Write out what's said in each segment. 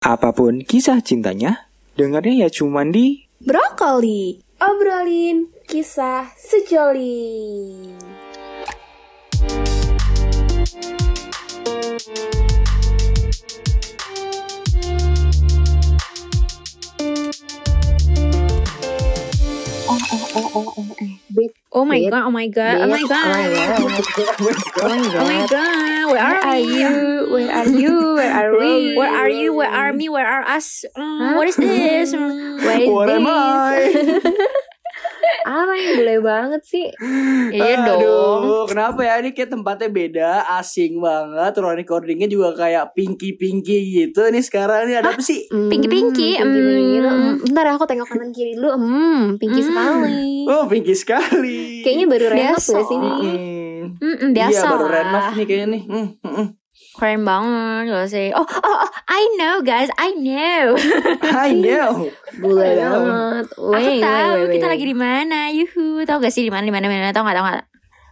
Apa pun kisah cintanya, dengarnya ya cuman di Brokoli, obrolin kisah sejoli. Oh my god, oh my god, oh my god. Oh my Oh my god, where are, Where are we? you? Where are you? Where are we? Where are you? Where are me? Where are us? Mm, what is this? Mm. What am this? Apa yang boleh banget sih? Iya dong. Aduh, kenapa ya ini kayak tempatnya beda, asing banget. Ruang recordingnya juga kayak pinky-pinky gitu. Ini sekarang ini ada apa sih? Pinky pinky. Hmm, pinky, pinky mm. Bentar ya, aku tengok kanan kiri dulu. Hmm, pinky Hmm. sekali. Oh, pinky sekali. Kayaknya baru renov Biasa. gak sih ini? Hmm. Biasa Iya, baru renov nih kayaknya nih. Hmm, hmm, hmm. Keren banget gak sih? Oh, oh, oh, I know guys, I know. I know. Boleh Ayo. banget. Aku tahu wait, wait, kita wait. lagi di mana. Yuhu, tahu gak sih di mana di mana di mana? Tahu gak tahu gak?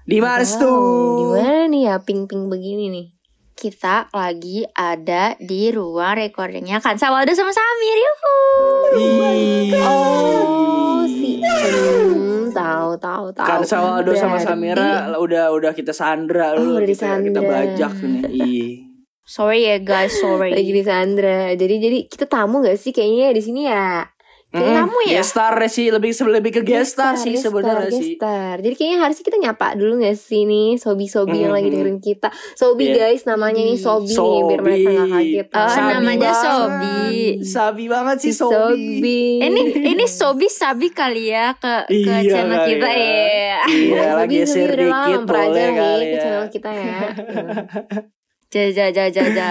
Di mana Wow, tuh? Di mana nih ya pink-pink begini nih? Kita lagi ada di ruang recordingnya kan Waldo sama Samir. Yuhu. Oh, si tahu tahu tahu. Kan Sawaldo sama Samira udah udah kita sandra Oh, lu. udah kita, kita bajak nih. Sorry ya guys, sorry. lagi di Sandra. Jadi jadi kita tamu gak sih kayaknya di sini ya? Mm-mm. Kamu ya? Guest star sih lebih lebih ke guest star sih sebenarnya guest sih. star. Jadi kayaknya harusnya kita nyapa dulu gak sih nih sobi-sobi yang lagi dengerin kita. Sobi Iya. guys namanya nih sobi, nih Sobi. biar mereka gak kaget. Oh, Sabi namanya banget. Sobi. Sabi banget si sih Sobi. sobi. Ini ini Sobi Sabi kali ya ke ke Iya channel kali kita ya. ya. Iya, Sobi, lagi lama dikit boleh kali ke ya. channel kita ya. Ja ja ja ja ja.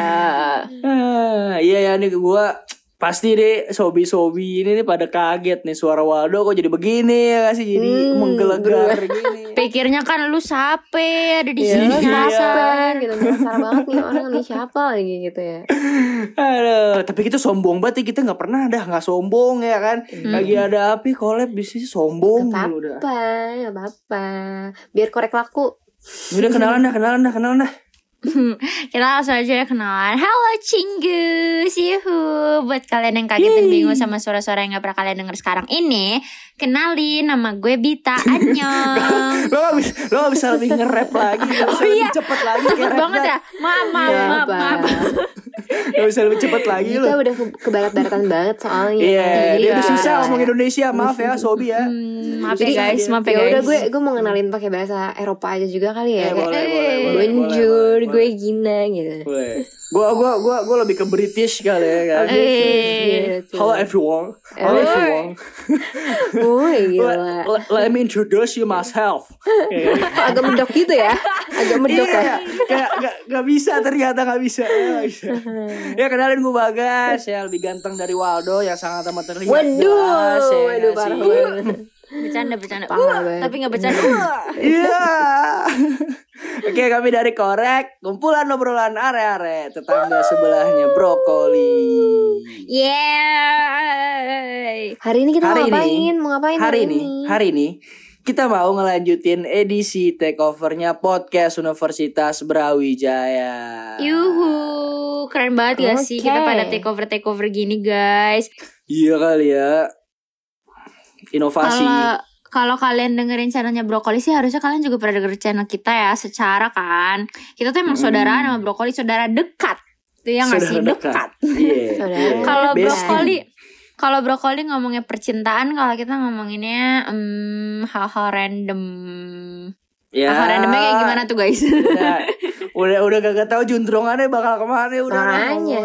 Ah, iya ya nih gua pasti deh sobi-sobi ini nih pada kaget nih suara Waldo kok jadi begini ya gak sih jadi Hmm, menggelegar gini. Pikirnya kan lu sape ada di Iya, sini nyasar. gitu penasaran banget nih orang nih siapa lagi gitu ya. Aduh, tapi kita sombong banget ya, kita nggak pernah dah nggak sombong ya kan. Lagi ada api collab bisnis sombong Gak dulu dah. apa-apa, gak apa-apa. Biar korek laku. Udah kenalan dah, kenalan dah, kenalan dah. Kita langsung aja ya kenalan. Halo Cinggus, yuhu. Buat kalian yang kaget dan bingung sama suara-suara yang gak pernah kalian denger sekarang ini, kenalin nama gue Bita Anyong. Lo gak bisa, lo gak bisa lebih nge-rap lagi, Oh iya. cepet lagi Cepet banget ya. Maaf, maaf, apa. maaf. Gak bisa lebih cepet lagi lo. Kita udah ke, barat-baratan banget soalnya. Iya, Jadi dia ya udah susah udah. ngomong Indonesia, maaf ya Sobi ya. Hmm, maaf Jadi, ya guys, maaf ya Ya guys. udah gue gue mau ngenalin pakai bahasa Eropa aja juga kali ya. Eh, Kayak, boleh, boleh, eh, boleh, Bonjour, boleh, gue boleh. Gina gitu. Boleh. Gua gua gua gua lebih ke British kali ya kan. Eh. gitu. Hello everyone. Hello Eh. everyone. Woi, Let, gila. let- me introduce you myself. Agak medok gitu ya. Agak medok Iya, ya. kayak gak, gak bisa ternyata gak bisa. Gak bisa. Ya kenalin gue Bagas, ya lebih ganteng dari Waldo yang sangat amat terlihat. Waduh, jelas, ya waduh nggak parah banget. Bercanda, bercanda. Parah Wah, banget. tapi gak bercanda. Iya. Oke, kami dari Korek, kumpulan obrolan are-are tetangga sebelahnya brokoli. Yeay. Hari ini kita Hari mau ini- ngapain? Mau ngapain Hari ini, hari ini kita mau ngelanjutin edisi takeovernya podcast Universitas Brawijaya. Yuhu, keren banget gak sih Oke. kita pada takeover takeover gini guys. Iya kali ya. Inovasi. Kalau kalau kalian dengerin channelnya Brokoli sih harusnya kalian juga pernah denger channel kita ya secara kan. Kita tuh emang Hmm. saudara sama Brokoli saudara dekat. Itu yang nggak sih Saudara dekat. Iya. Saudara. Kalau Bestie. Brokoli kalau Brokoli ngomongnya percintaan, kalau kita ngomonginnya em, hal-hal random. Ya. Hal-hal randomnya kayak gimana tuh guys? Udah, udah udah gak tahu juntrungannya bakal ke mana udah. Makanya.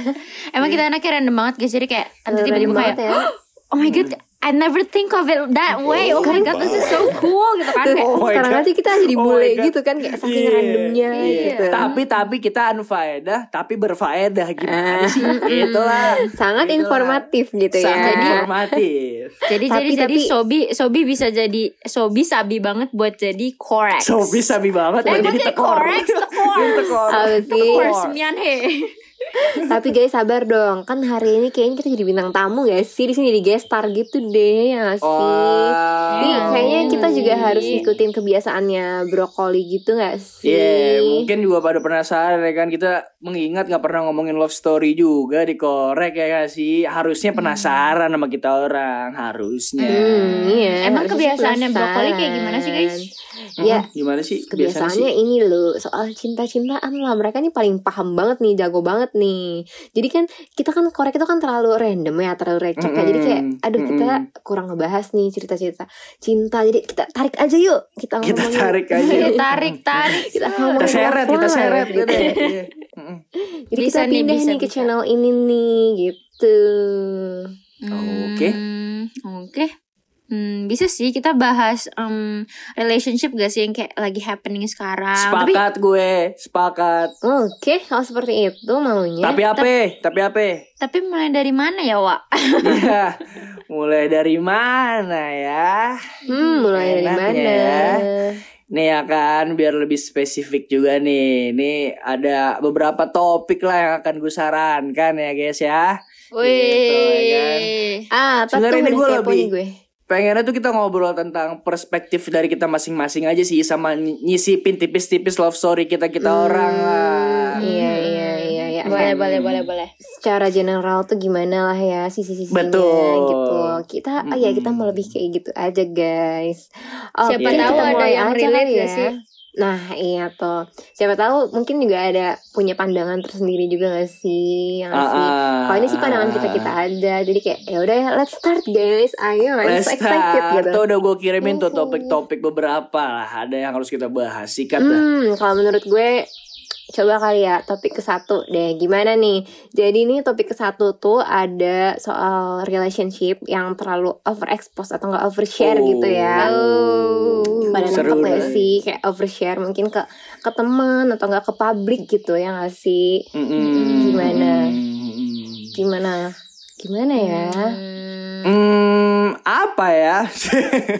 Emang kita anaknya random banget guys. Jadi kayak nanti tiba-tiba kayak ya. Oh my god, I never think of it that way. Oh my god, this is so cool gitu kan. Kayak, Oh my Sekarang God. aja kita jadi Oh bule gitu kan kayak saking Iya, randomnya iya. gitu. Tapi tapi kita unfaedah tapi berfaedah gimana Ah. sih? Itulah. Sangat Itulah. informatif gitu ya. Sangat informatif. jadi Tapi- jadi jadi tapi- Sobi Sobi bisa jadi Sobi sabi banget buat jadi correct. So bisa banget buat jadi jadi tekor. correct, tekor. Jadi tekor. Sembilan he. Tapi guys sabar dong. Kan hari ini kayaknya kita jadi bintang tamu gak sih di sini di guest star gitu deh ya gak sih? Wah. Nih kayaknya kita juga Iya. harus ngikutin kebiasaannya brokoli gitu gak sih? Iya, mungkin juga pada penasaran ya kan kita mengingat nggak pernah ngomongin love story juga dikorek ya gak sih? Harusnya penasaran sama kita orang, harusnya. Hmm, iya. Emang harusnya kebiasaannya brokoli kayak gimana sih, guys? Ya, gimana sih? Kebiasaannya sih? ini loh soal cinta-cintaan lah mereka nih paling paham banget nih jago banget nih jadi kan kita kan korek itu kan terlalu random ya terlalu receh kan. jadi kayak aduh kita mm-mm. kurang ngebahas nih cerita-cerita cinta jadi kita tarik aja yuk kita Kita ngomongin- tarik aja. Iya, tarik tarik. kita Kita seret, kita seret gitu. gitu. Iya. Jadi Bisa kita nih, pindah bisa, nih ke bisa. channel ini nih gitu Oke. Hmm, Oke. Hmm, bisa sih kita bahas em, relationship gak sih yang kayak lagi happening sekarang. Tapi Sepakat gue, sepakat. oke kalau seperti itu maunya Tapi apa? Tapi apa? tapi mulai dari mana ya, Wak? Iya. Mulai dari mana ya? hmm mulai dari Enak mana ya. Nih ya kan, biar lebih spesifik juga nih. Nih ada beberapa topik lah yang akan gue sarankan ya guys ya. Wih. ya kan. ah apa Sebenarnya ini gue lebih- gue Pengennya tuh kita ngobrol tentang perspektif dari kita masing-masing aja sih sama ny- nyisipin tipis-tipis love story kita-kita orang lah. iya iya iya iya Boleh, Kayak boleh, boleh, boleh. secara general tuh gimana lah ya sisi-sisinya Betul. gitu. Kita oh ya kita mau lebih kayak gitu aja guys. Oke, Siapa kita tahu ada yang relate gak sih? Nah iya tuh Siapa tahu mungkin juga ada punya pandangan tersendiri juga gak sih yang Ah, sih. ah. Kalau ini sih pandangan kita kita aja Jadi kayak ya udah ya, let's start guys Ayo Let's so excited start. gitu Tuh udah gue kirimin tuh Mhm. topik-topik beberapa lah. Ada yang harus kita bahas. Sikat dah. Hmm, kalau menurut gue coba kali ya topik ke satu deh. Gimana nih? Jadi ini topik ke satu tuh ada soal relationship yang terlalu overexpose atau enggak overshare Oh. gitu ya. Oh. Pada nangkep gak sih kayak overshare mungkin ke ke teman atau enggak ke publik gitu ya gak sih? Mm-mm. Gimana? Mm-mm. Gimana? Gimana ya? Hmm. Hmm, apa ya?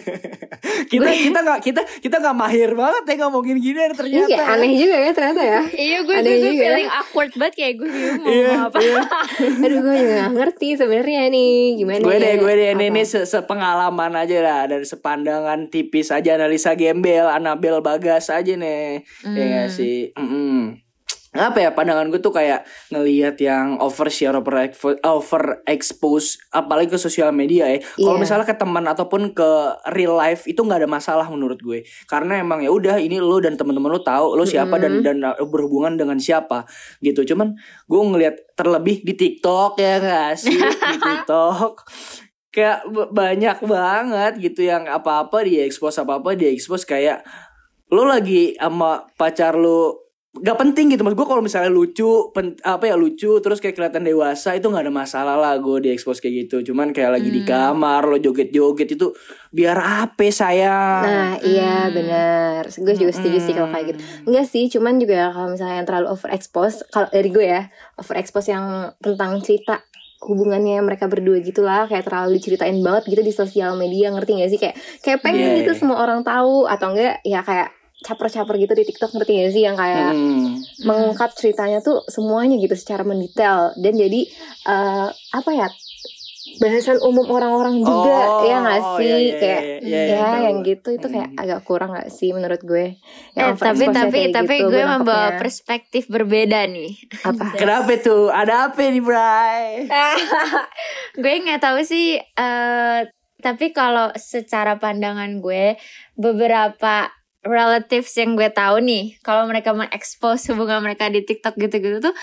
kita kita nggak kita kita nggak mahir banget ya ngomongin gini Ini ternyata. kayak aneh juga ya ternyata ya. Iya gue Ada gue, gue juga. feeling awkward banget kayak gue bingung mau Iya, ngomong apa. Aduh gue juga gak ngerti sebenarnya nih gimana gue ya. deh, gue deh ini, Apa? ini se- sepengalaman aja lah dari sepandangan tipis aja analisa gembel, Anabel Bagas aja nih, ya nggak Hmm. sih. Apa ya pandangan gue tuh kayak ngelihat yang overshare, over over expose, apalagi ke sosial media ya. Kalau Iya. misalnya ke teman ataupun ke real life itu nggak ada masalah menurut gue, karena emang ya udah ini lo dan teman-teman lo tahu lo siapa dan dan uh, berhubungan dengan siapa gitu. Cuman gue ngelihat terlebih di TikTok ya nggak sih di TikTok kayak banyak banget gitu yang apa-apa di expose apa-apa di expose kayak lo lagi sama pacar lo gak penting gitu mas gue kalau misalnya lucu pen- apa ya lucu terus kayak kelihatan dewasa itu nggak ada masalah lah gue di expose kayak gitu. Cuman kayak lagi di kamar lo joget-joget itu biar apa sayang? Nah iya benar Gue juga setuju sih kalau kayak gitu. Enggak sih cuman juga kalau misalnya yang terlalu overexpose Kalau dari gue ya Overexpose yang tentang cerita hubungannya mereka berdua gitulah kayak terlalu diceritain banget gitu di sosial media ngerti gak sih? Kayak kayak pengen Iya, gitu iya. semua orang tahu atau enggak ya kayak caper-caper gitu di TikTok ngerti gak sih yang kayak Hmm. mengungkap ceritanya tuh semuanya gitu secara mendetail dan jadi eh, apa ya bahasan umum orang-orang juga Oh, ya nggak oh, sih iya, iya, kayak iya, iya, ya tahu. yang gitu itu kayak Hmm. agak kurang nggak sih menurut gue Eh, yang tapi overexpose-nya tapi kayak tapi gitu, gue membawa perspektif berbeda nih. apa kenapa tuh ada apa nih Bray gue nggak tahu sih eh tapi kalau secara pandangan gue beberapa relatives yang gue tahu nih kalau mereka mengekspos hubungan mereka di TikTok gitu-gitu tuh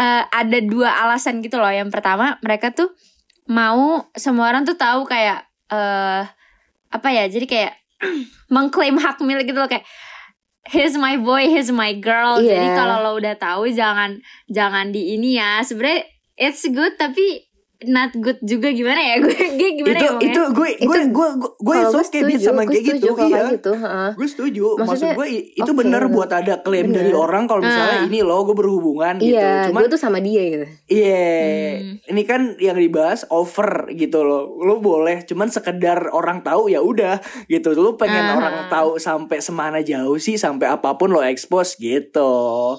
eh, ada dua alasan gitu loh. Yang pertama mereka tuh mau semua orang tuh tahu kayak eh apa ya jadi kayak mengklaim hak milik gitu loh kayak he's my boy he's my girl. Iya. jadi kalau lo udah tahu jangan jangan di ini ya. Sebenarnya it's good tapi not good juga gimana ya? Gue gue gimana itu ya itu gue gue gue gue gue okay, sama gue kayak gitu iya. kayak gitu heeh. gue setuju. Maksud Maksudnya, gue i- itu oke, bener buat ada klaim Bener. dari orang kalau misalnya Ah. ini loh gue berhubungan gitu. Iya cuman gue tuh sama dia gitu. Iya. Hmm. ini kan yang dibahas over gitu loh. Lo boleh cuman sekedar orang tahu ya udah gitu. Lo pengen Ah. orang tahu sampai semana jauh sih sampai apa pun lo expose gitu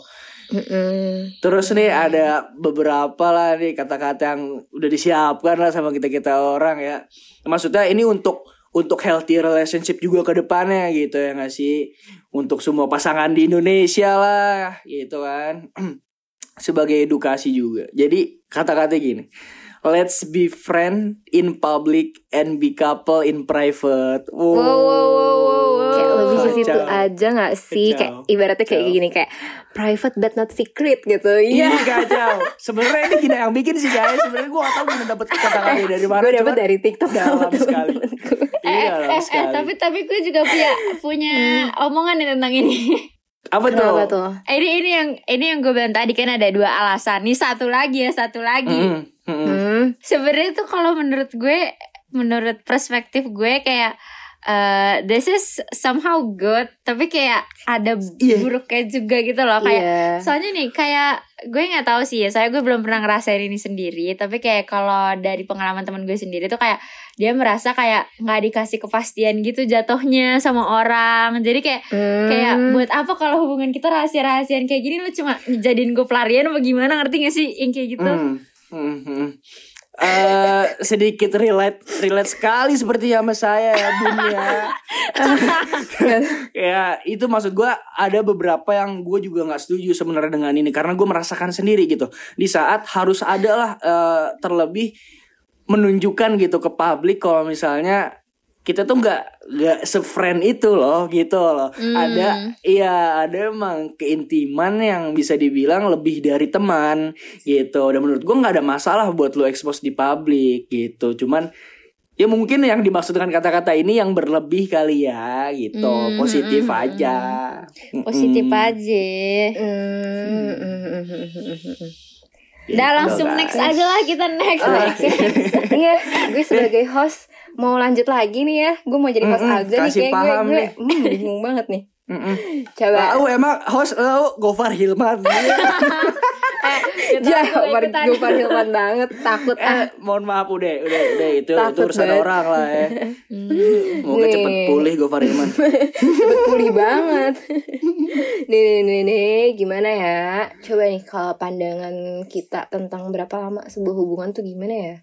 Mm-mm. Terus nih ada beberapa lah nih kata-kata yang udah disiapkan lah sama kita kita orang ya. Maksudnya ini untuk untuk healthy relationship juga ke depannya gitu ya nggak sih? Untuk semua pasangan di Indonesia lah gitu kan. Sebagai edukasi juga. Jadi kata-kata gini. Let's be friend in public and be couple in private. Wow. Wow, wow, wow, lebih ke situ aja gak sih? Kacau. Kayak ibaratnya kayak gini kayak private but not secret gitu. Iya Iya. kacau. Sebenarnya ini kita yang bikin sih guys. Sebenarnya gue gak tahu gimana dapet kata-kata dari mana. Gue dapet cuman dari TikTok sama dalam sekali. Eh, Iya eh, dalam eh, sekali. tapi tapi gue juga punya punya omongan nih tentang ini. Apa tuh? Kenapa tuh? ini ini yang ini yang gue bilang tadi kan ada dua alasan. Nih satu lagi ya satu lagi. Mm, mm, mm. Hmm. Sebenarnya tuh kalau menurut gue, menurut perspektif gue kayak eh, this is somehow good, tapi kayak ada Iya. buruknya juga gitu loh kayak. Iya. Soalnya nih kayak gue nggak tahu sih ya, saya gue belum pernah ngerasain ini sendiri. Tapi kayak kalau dari pengalaman teman gue sendiri tuh kayak dia merasa kayak nggak dikasih kepastian gitu jatuhnya sama orang. Jadi kayak Hmm. kayak buat apa kalau hubungan kita rahasia-rahasian kayak gini lu cuma jadiin gue pelarian apa gimana ngerti gak sih yang kayak gitu? Mm, mm, mm. Eh, sedikit relate relate sekali seperti sama saya ya Bun ya. ya itu maksud gue ada beberapa yang gue juga nggak setuju sebenarnya dengan ini karena gue merasakan sendiri gitu di saat harus ada lah eh, terlebih menunjukkan gitu ke publik kalau misalnya kita tuh nggak nggak sefriend itu loh gitu loh. Ada iya ada emang keintiman yang bisa dibilang lebih dari teman gitu. Dan menurut gue nggak ada masalah buat lo expose di publik gitu. Cuman ya mungkin yang dimaksud dengan kata-kata ini yang berlebih kali ya gitu. Hmm, positif hmm, hmm, aja Positif aja. Hmm. Hmm. Gitu, Udah langsung guys. next aja lah kita next. next. Iya, gue sebagai host mau lanjut lagi nih ya. Gue mau jadi host Mm-mm, aja nih kayak gue, paham gue nih. hmm, bingung banget nih. Mm-mm. Coba. Lau emang host lau Gofar Hilman Kita Ya, ikutan. gue Hilman banget takut ah. Eh, mohon maaf udah, udah, udah itu itu urusan banget. orang lah ya. Nih. cepet pulih Gofar Hilman. Cepet pulih banget. nih, nih, nih, nih, gimana ya? Coba nih kalau pandangan kita tentang berapa lama sebuah hubungan tuh gimana ya?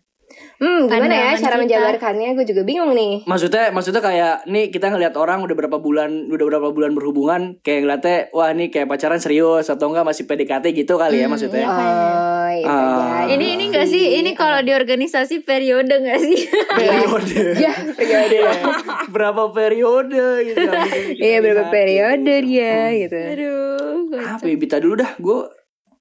Hmm, gimana ya cara kita. menjabarkannya? Gue juga bingung nih. Maksudnya, maksudnya kayak nih kita ngelihat orang udah berapa bulan, udah berapa bulan berhubungan, kayak ngeliatnya, wah nih kayak pacaran serius atau enggak masih PDKT gitu kali ya Hmm, maksudnya. iya. Oh, iya Ah. jadi. Ini ini enggak sih? Ini kalau di organisasi periode enggak sih? Periode. Ya, periode. berapa periode gitu. Habis itu kita Iya, berapa lihat. periode dia gitu. Aduh. Apa ya, Bita dulu dah, gue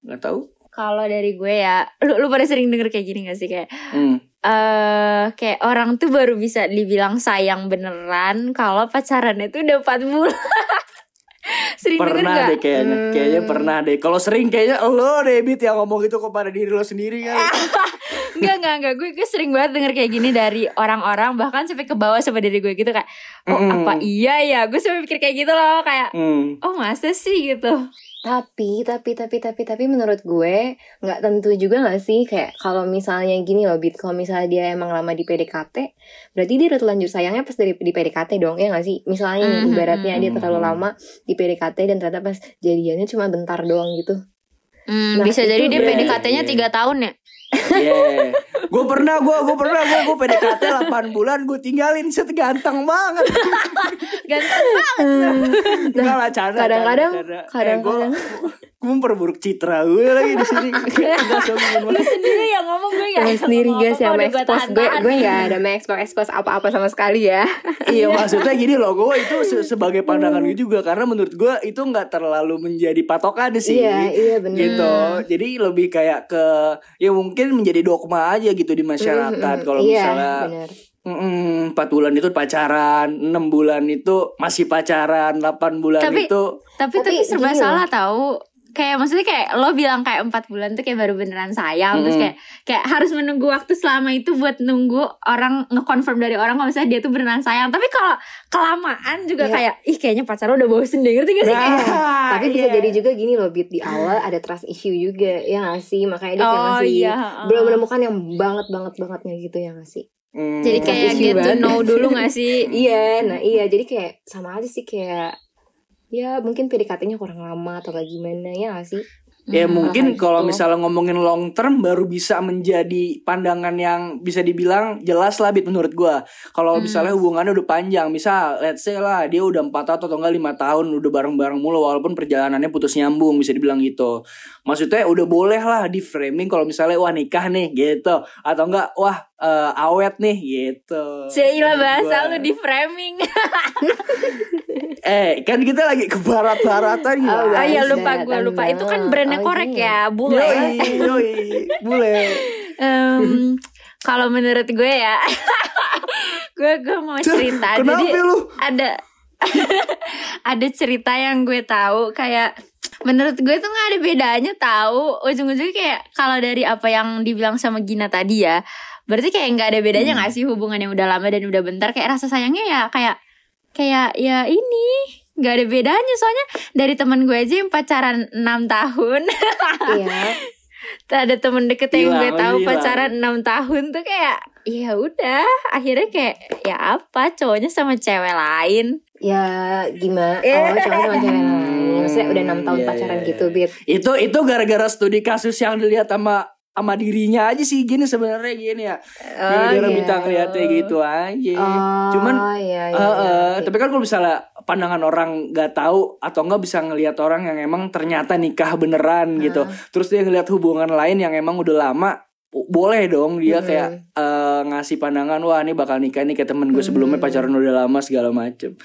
nggak tahu. Kalau dari gue ya, lu lu pada sering denger kayak gini gak sih kayak Hmm. eh kayak orang tuh baru bisa dibilang sayang beneran kalau pacarannya tuh udah 4 bulan. sering denger Pernah gak? deh kayaknya, Hmm. kayaknya pernah deh. Kalau sering kayaknya lo deh Bit yang ngomong gitu kepada diri lo sendiri kan. Enggak, enggak, enggak. Gue, gue sering banget denger kayak gini dari orang-orang. Bahkan sampai ke bawah sama diri gue gitu. Kayak, oh Mm-mm. apa iya ya? Gue sampai pikir kayak gitu loh. Kayak, Hmm. oh masa sih gitu. Tapi, tapi, tapi, tapi, tapi menurut gue nggak tentu juga nggak sih kayak kalau misalnya gini loh, Bit, kalau misalnya dia emang lama di PDKT, berarti dia udah terlanjur sayangnya pas dari di PDKT dong, ya nggak sih? Misalnya nih, Mhm. ibaratnya dia terlalu Mhm. lama di PDKT dan ternyata pas jadiannya cuma bentar doang gitu. Hmm, Nah, bisa jadi dia PDKT-nya 3 tahun ya? Yeah. gue pernah, gue gue pernah, gue gue PDKT 8 bulan, gue tinggalin set ganteng banget. Ganteng Enggak lah, canda. Nah, kadang-kadang- canda. kadang-kadang- Eh, gue, memperburuk citra gue lagi di sini. Lu sendiri yang ngomong gue gak Gue sendiri guys yang mengekspos gue, gue nggak ada mengekspos ekspos apa-apa sama sekali ya. iya maksudnya gini loh gue itu se- sebagai pandangan gue juga karena menurut gue itu nggak terlalu menjadi patokan sih. Iya, iya benar. gitu. Jadi lebih kayak ke ya mungkin menjadi dogma aja gitu di masyarakat. Kalau iya, misalnya benar. mm, empat bulan itu pacaran enam bulan itu masih pacaran 8 bulan Tapi- itu Tapi, Tapi tapi serba gini salah tahu kayak maksudnya kayak lo bilang kayak empat bulan tuh kayak baru beneran sayang terus Mm. kayak kayak harus menunggu waktu selama itu buat nunggu orang ngekonfirm dari orang kalau misalnya dia tuh beneran sayang tapi kalau kelamaan juga Iya. kayak ih kayaknya pacar lo udah bosen deh ngerti gak sih kayak Nah, Tapi bisa iya. jadi juga gini loh, Bit di awal ada trust issue juga, ya gak sih? Makanya dia kayak Oh, masih iya, belum menemukan yang banget banget bangetnya gitu ya gak sih? Mm. jadi kayak get to know dulu gak sih Iya, nah iya, jadi kayak sama aja sih kayak ya mungkin PDKT-nya kurang lama atau gak gimana ya gak sih? Ya Hmm, mungkin kalau gitu. misalnya ngomongin long term baru bisa menjadi pandangan yang bisa dibilang jelas lah bit menurut gua. Kalau Hmm. misalnya hubungannya udah panjang, misal let's say lah dia udah empat tahun atau enggak lima tahun udah bareng-bareng mulu walaupun perjalanannya putus nyambung bisa dibilang gitu. Maksudnya udah boleh lah di framing kalau misalnya wah nikah nih gitu atau enggak wah eh, awet nih gitu. Menurut bahasa lu di framing. Eh kan kita lagi ke barat-baratan gimana? Oh iya Bahasa lupa gue lupa itu kan brandnya Oh, korek iya. ya bule. Yoi, yoi, bule. Em, kalau menurut gue ya, gue gue mau cerita. Kenapa Jadi lu? ada ada cerita yang gue tahu kayak menurut gue tuh nggak ada bedanya tahu ujung-ujungnya kayak kalau dari apa yang dibilang sama Gina tadi ya berarti kayak nggak ada bedanya nggak sih hubungan yang udah lama dan udah bentar kayak rasa sayangnya ya kayak kayak ya ini nggak ada bedanya soalnya dari teman gue aja yang pacaran 6 tahun Iya. ada temen deket yang gue tahu hilang. pacaran 6 tahun tuh kayak ya udah akhirnya kayak ya apa cowoknya sama cewek lain Ya gimana? Oh, cowok sama cewek lain. Maksudnya udah enam tahun Iya, pacaran iya, gitu, iya. Bit. Itu itu gara-gara studi kasus yang dilihat sama sama dirinya aja sih gini sebenarnya gini ya. Gara-gara iya. minta ngeliatnya gitu aja. Oh, Cuman iya, iya, eh, iya, eh, ngerti. tapi kan kalau misalnya pandangan orang nggak tahu atau nggak bisa ngelihat orang yang emang ternyata nikah beneran gitu. Terus dia ngelihat hubungan lain yang emang udah lama bo- boleh dong dia Hmm. kayak eh, ngasih pandangan wah ini bakal nikah nih kayak temen gue sebelumnya pacaran udah lama segala macem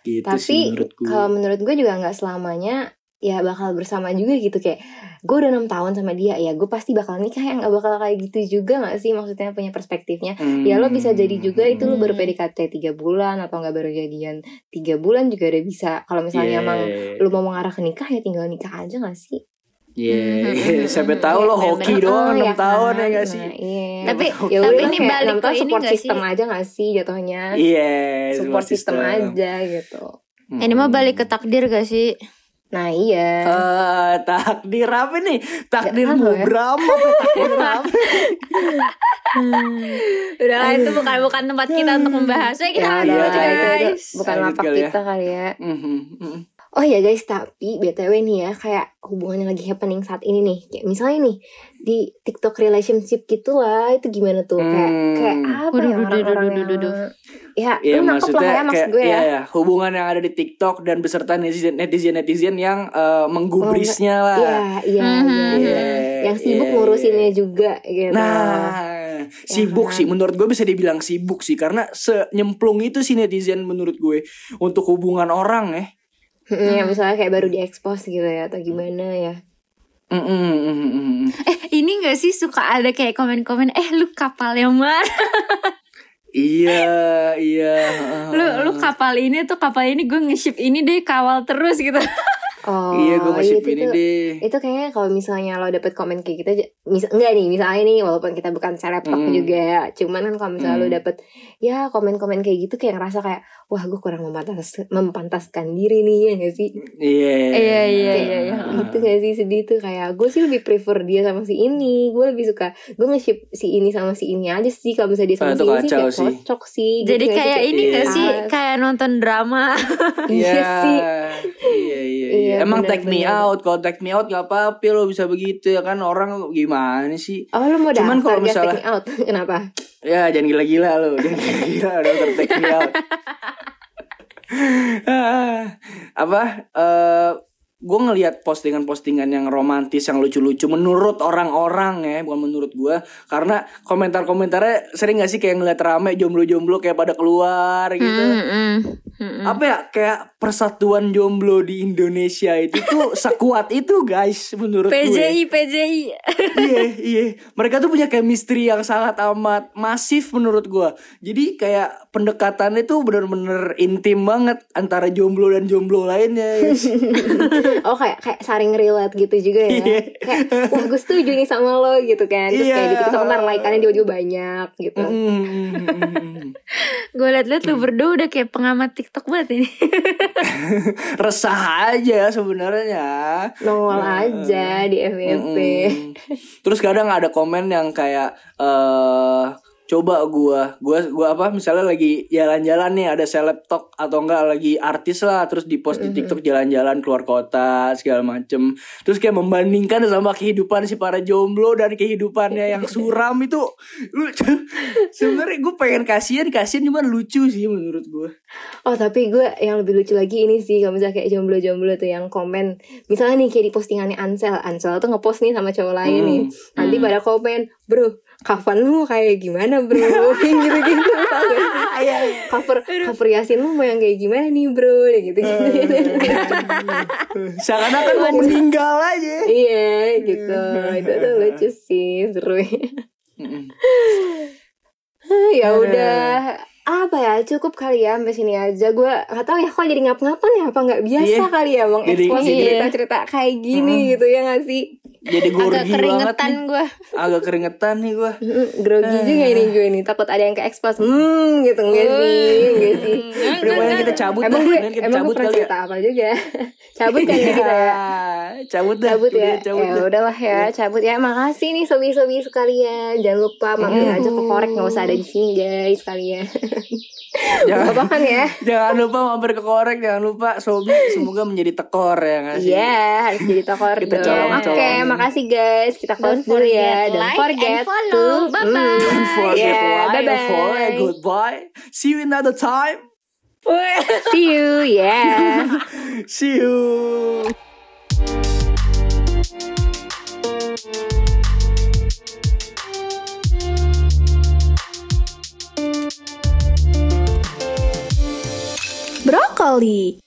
gitu sih Tapi menurut gue. kalau menurut gue juga nggak selamanya ya bakal bersama juga gitu kayak gue udah enam tahun sama dia ya gue pasti bakal nikah ya nggak bakal kayak gitu juga nggak sih maksudnya punya perspektifnya ya lo bisa jadi juga itu lo baru Hmm. PDKT tiga bulan atau nggak baru jadian tiga bulan juga udah bisa kalau misalnya Yeah. emang lo mau mengarah ke nikah ya tinggal nikah aja gak sih Iya, Hmm, siapa tahu lo Iya, hoki doang Oh, 6 ya tahun kan? ya gak sih? Iya. Tapi- ya tapi udah ini balik enam ke ini support nggak system sih? aja gak sih jatuhnya Iya, support system aja gitu ini mah balik ke takdir gak sih nah iya Eh, takdir apa nih? Takdir mau ya. Takdir apa? udah lah itu bukan bukan tempat kita untuk membahasnya kita ya udah aja itu, itu guys bukan lapak ya. kita kali ya Mhm, mhm. Oh ya guys, tapi BTW nih ya kayak hubungan yang lagi happening saat ini nih. Kayak misalnya nih di TikTok relationship gitu lah, itu gimana tuh? Kayak Hmm. kayak apa Waduh, ya orang-orang yang Ya, Iya lu nangkep lah maksudnya ya maksud kayak gue ya. iya, iya, hubungan yang ada di TikTok dan beserta netizen netizen netizen yang eh, menggubrisnya lah. Iya, iya, Mhm. iya, iya. Iya, Yang sibuk iya, ngurusinnya iya. juga gitu. Nah, sibuk kan? sih menurut gue bisa dibilang sibuk sih karena senyemplung itu sih netizen menurut gue untuk hubungan orang ya. Mm, yang misalnya kayak baru diekspos gitu ya atau gimana ya. Mm, mm, mm, mm, mm. eh ini gak sih suka ada kayak komen-komen eh lu kapal yang mana Iya, iya. lu lu kapal ini tuh kapal ini gue nge-ship ini deh kawal terus gitu Oh, iya, gue masih itu ini tuh- deh. itu kayaknya kalau misalnya lo dapet komen kayak gitu aja mis enggak nih misalnya nih walaupun kita bukan selebtok Hmm. juga ya cuman kan kalau misalnya lo Hmm. dapet ya komen-komen kayak gitu kayak ngerasa kayak wah gue kurang mempantas mempantaskan diri nih ya gak sih Iya. Iya, iya, Kayak iya, iya. gitu gak sih sedih tuh kayak gue sih lebih prefer dia sama si ini gue lebih suka gue nge-ship si ini sama si ini aja sih kalau misalnya dia sama Ah, si itu ini sih kayak sih. cocok sih jadi kayak ini gak Iya. sih kayak nonton drama iya sih Iya, iya, iya. Iya, Emang benar, take me out. Kalau take me out gak apa-apa lo bisa begitu ya kan orang gimana sih? oh lo mau Cuman kalau misalnya- Take Me out kenapa Ya jangan gila-gila lo, jangan gila-gila dokter take me out. Apa? eh gue ngelihat postingan-postingan yang romantis yang lucu-lucu menurut orang-orang ya bukan menurut gue karena komentar-komentarnya sering gak sih kayak ngeliat rame jomblo-jomblo kayak pada keluar gitu Mm-mm. Mm-mm. apa ya kayak persatuan jomblo di Indonesia itu tuh sekuat itu guys menurut gue PJI PJI iya iya mereka tuh punya chemistry yang sangat amat masif menurut gua jadi kayak pendekatannya tuh bener-bener intim banget antara jomblo dan jomblo lainnya guys. Oh kayak kayak saring relate gitu juga ya Iya. Kayak wah gue setuju nih sama lo gitu kan Terus Iya. kayak di TikTok ntar like-annya tiba-tiba banyak gitu Mm, gue liat-liat lu berdua udah kayak pengamat TikTok banget ini. Resah aja sebenarnya. Nongol aja di FYP Mm-mm. terus kadang ada komen yang kayak eh coba gua gua gua apa misalnya lagi jalan-jalan nih ada seleb talk atau enggak lagi artis lah terus di post di TikTok jalan-jalan keluar kota segala macem. Terus kayak membandingkan sama kehidupan si para jomblo dan kehidupannya yang suram itu. Lucu sebenarnya gue pengen kasihan kasihan cuman lucu sih menurut gua. Oh tapi gue yang lebih lucu lagi ini sih Kalau misalnya kayak jomblo-jomblo tuh yang komen. Misalnya nih kayak di postingannya Ansel Ansel tuh ngepost nih sama cowok lain Hmm. nih Nanti pada komen Bro kapan lu kayak gimana bro? Tau gak sih? Cover, cover Yasin lu mau yang kayak gimana nih bro? Gitu gitu seakan-akan mau meninggal aja. Iya gitu. Itu tuh lucu sih Seru. Ya udah. Apa ya? Cukup kali ya sampai sini aja. Gue nggak tahu ya kok jadi ngap-ngapan ya? Apa nggak biasa Iya. kali ya bang? Ekspos cerita-cerita kayak gini gitu ya nggak sih jadi gue Agak keringetan gue. agak keringetan nih gue grogi juga ini gue nih takut ada yang ke expose hmm gitu enggak sih? Enggak sih? Udah mending kita cabut emang gue kita emang gue cabut pernah kali ya. cerita apa juga? Cabut kan ya kita ya? Cabut dah cabut ya? cabut ya dah. udahlah ya cabut ya. Makasih nih sobi-sobi sekalian. Jangan lupa mampir aja ke korek nggak usah ada di sini guys kalian. Jangan- apa kan ya. Jangan lupa mampir ke korek, jangan lupa. Sobi semoga menjadi tekor ya nggak sih? Iya, harus jadi tokor Kita dong. Oke, colongin. makasih guys. Kita close Don't dulu ya. forget Don't like forget and follow. to- Bye-bye. Mm. Don't forget Yeah, like and bye-bye. follow and goodbye. See you another time. See you, yeah. See you. Brokoli.